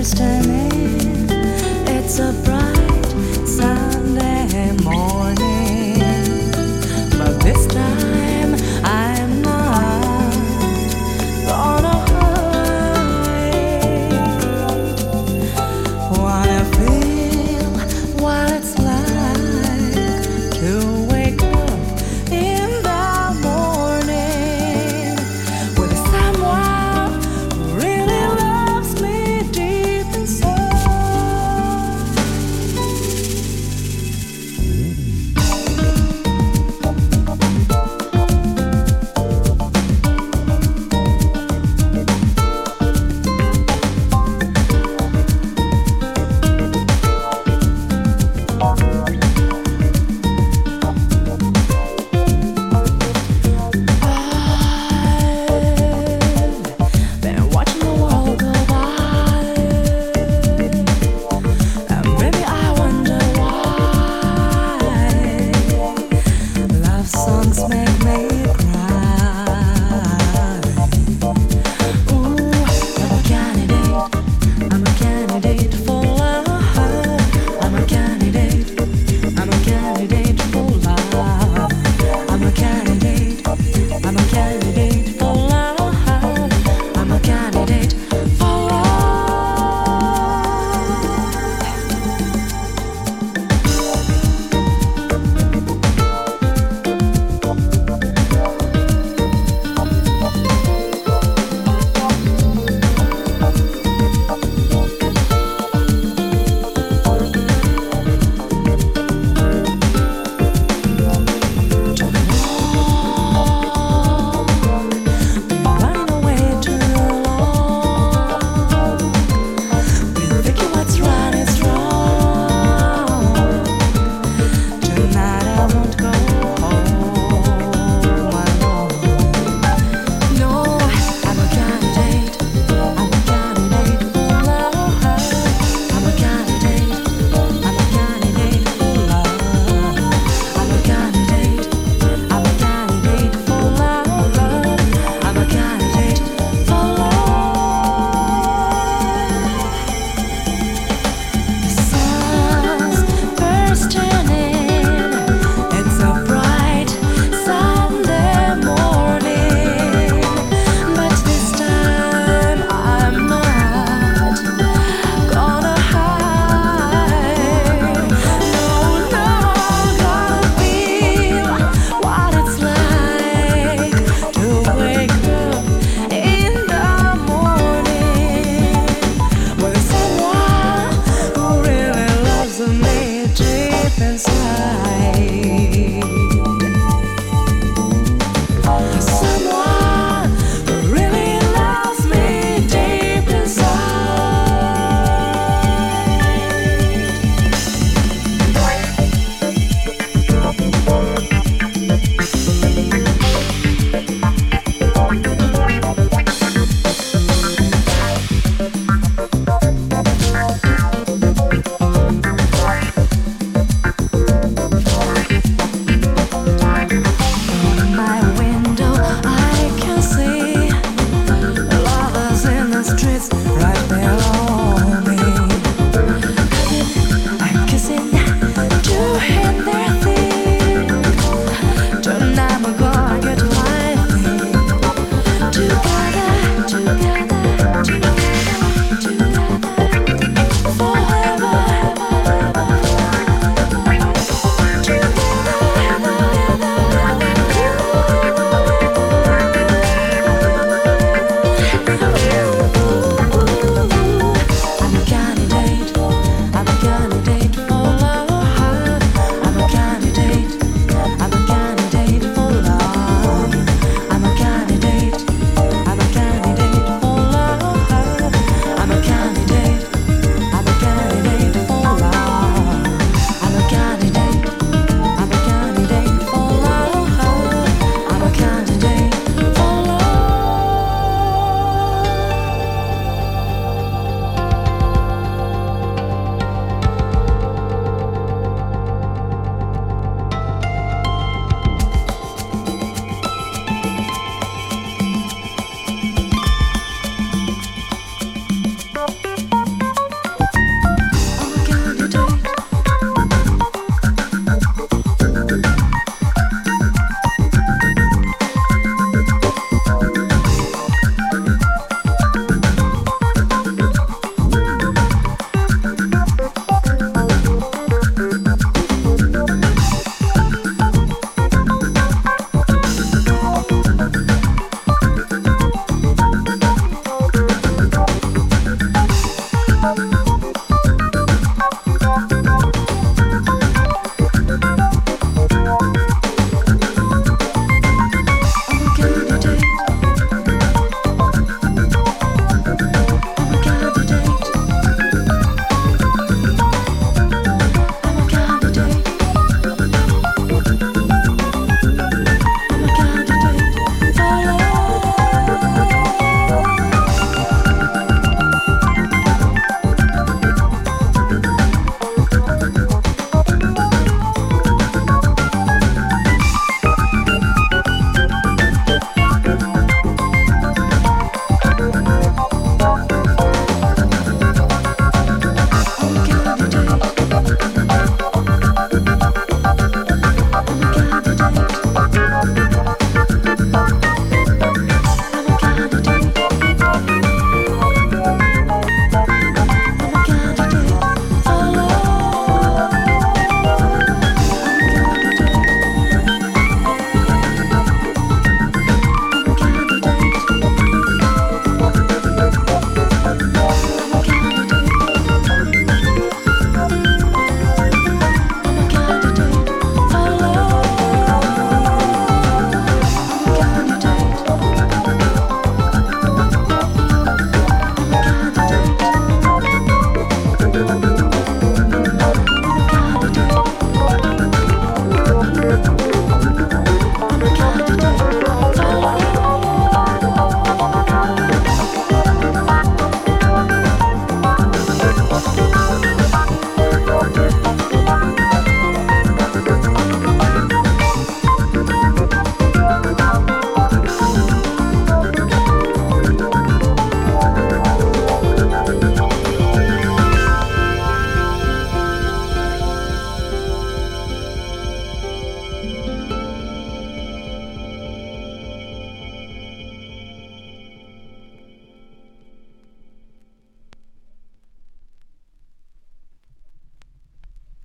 first time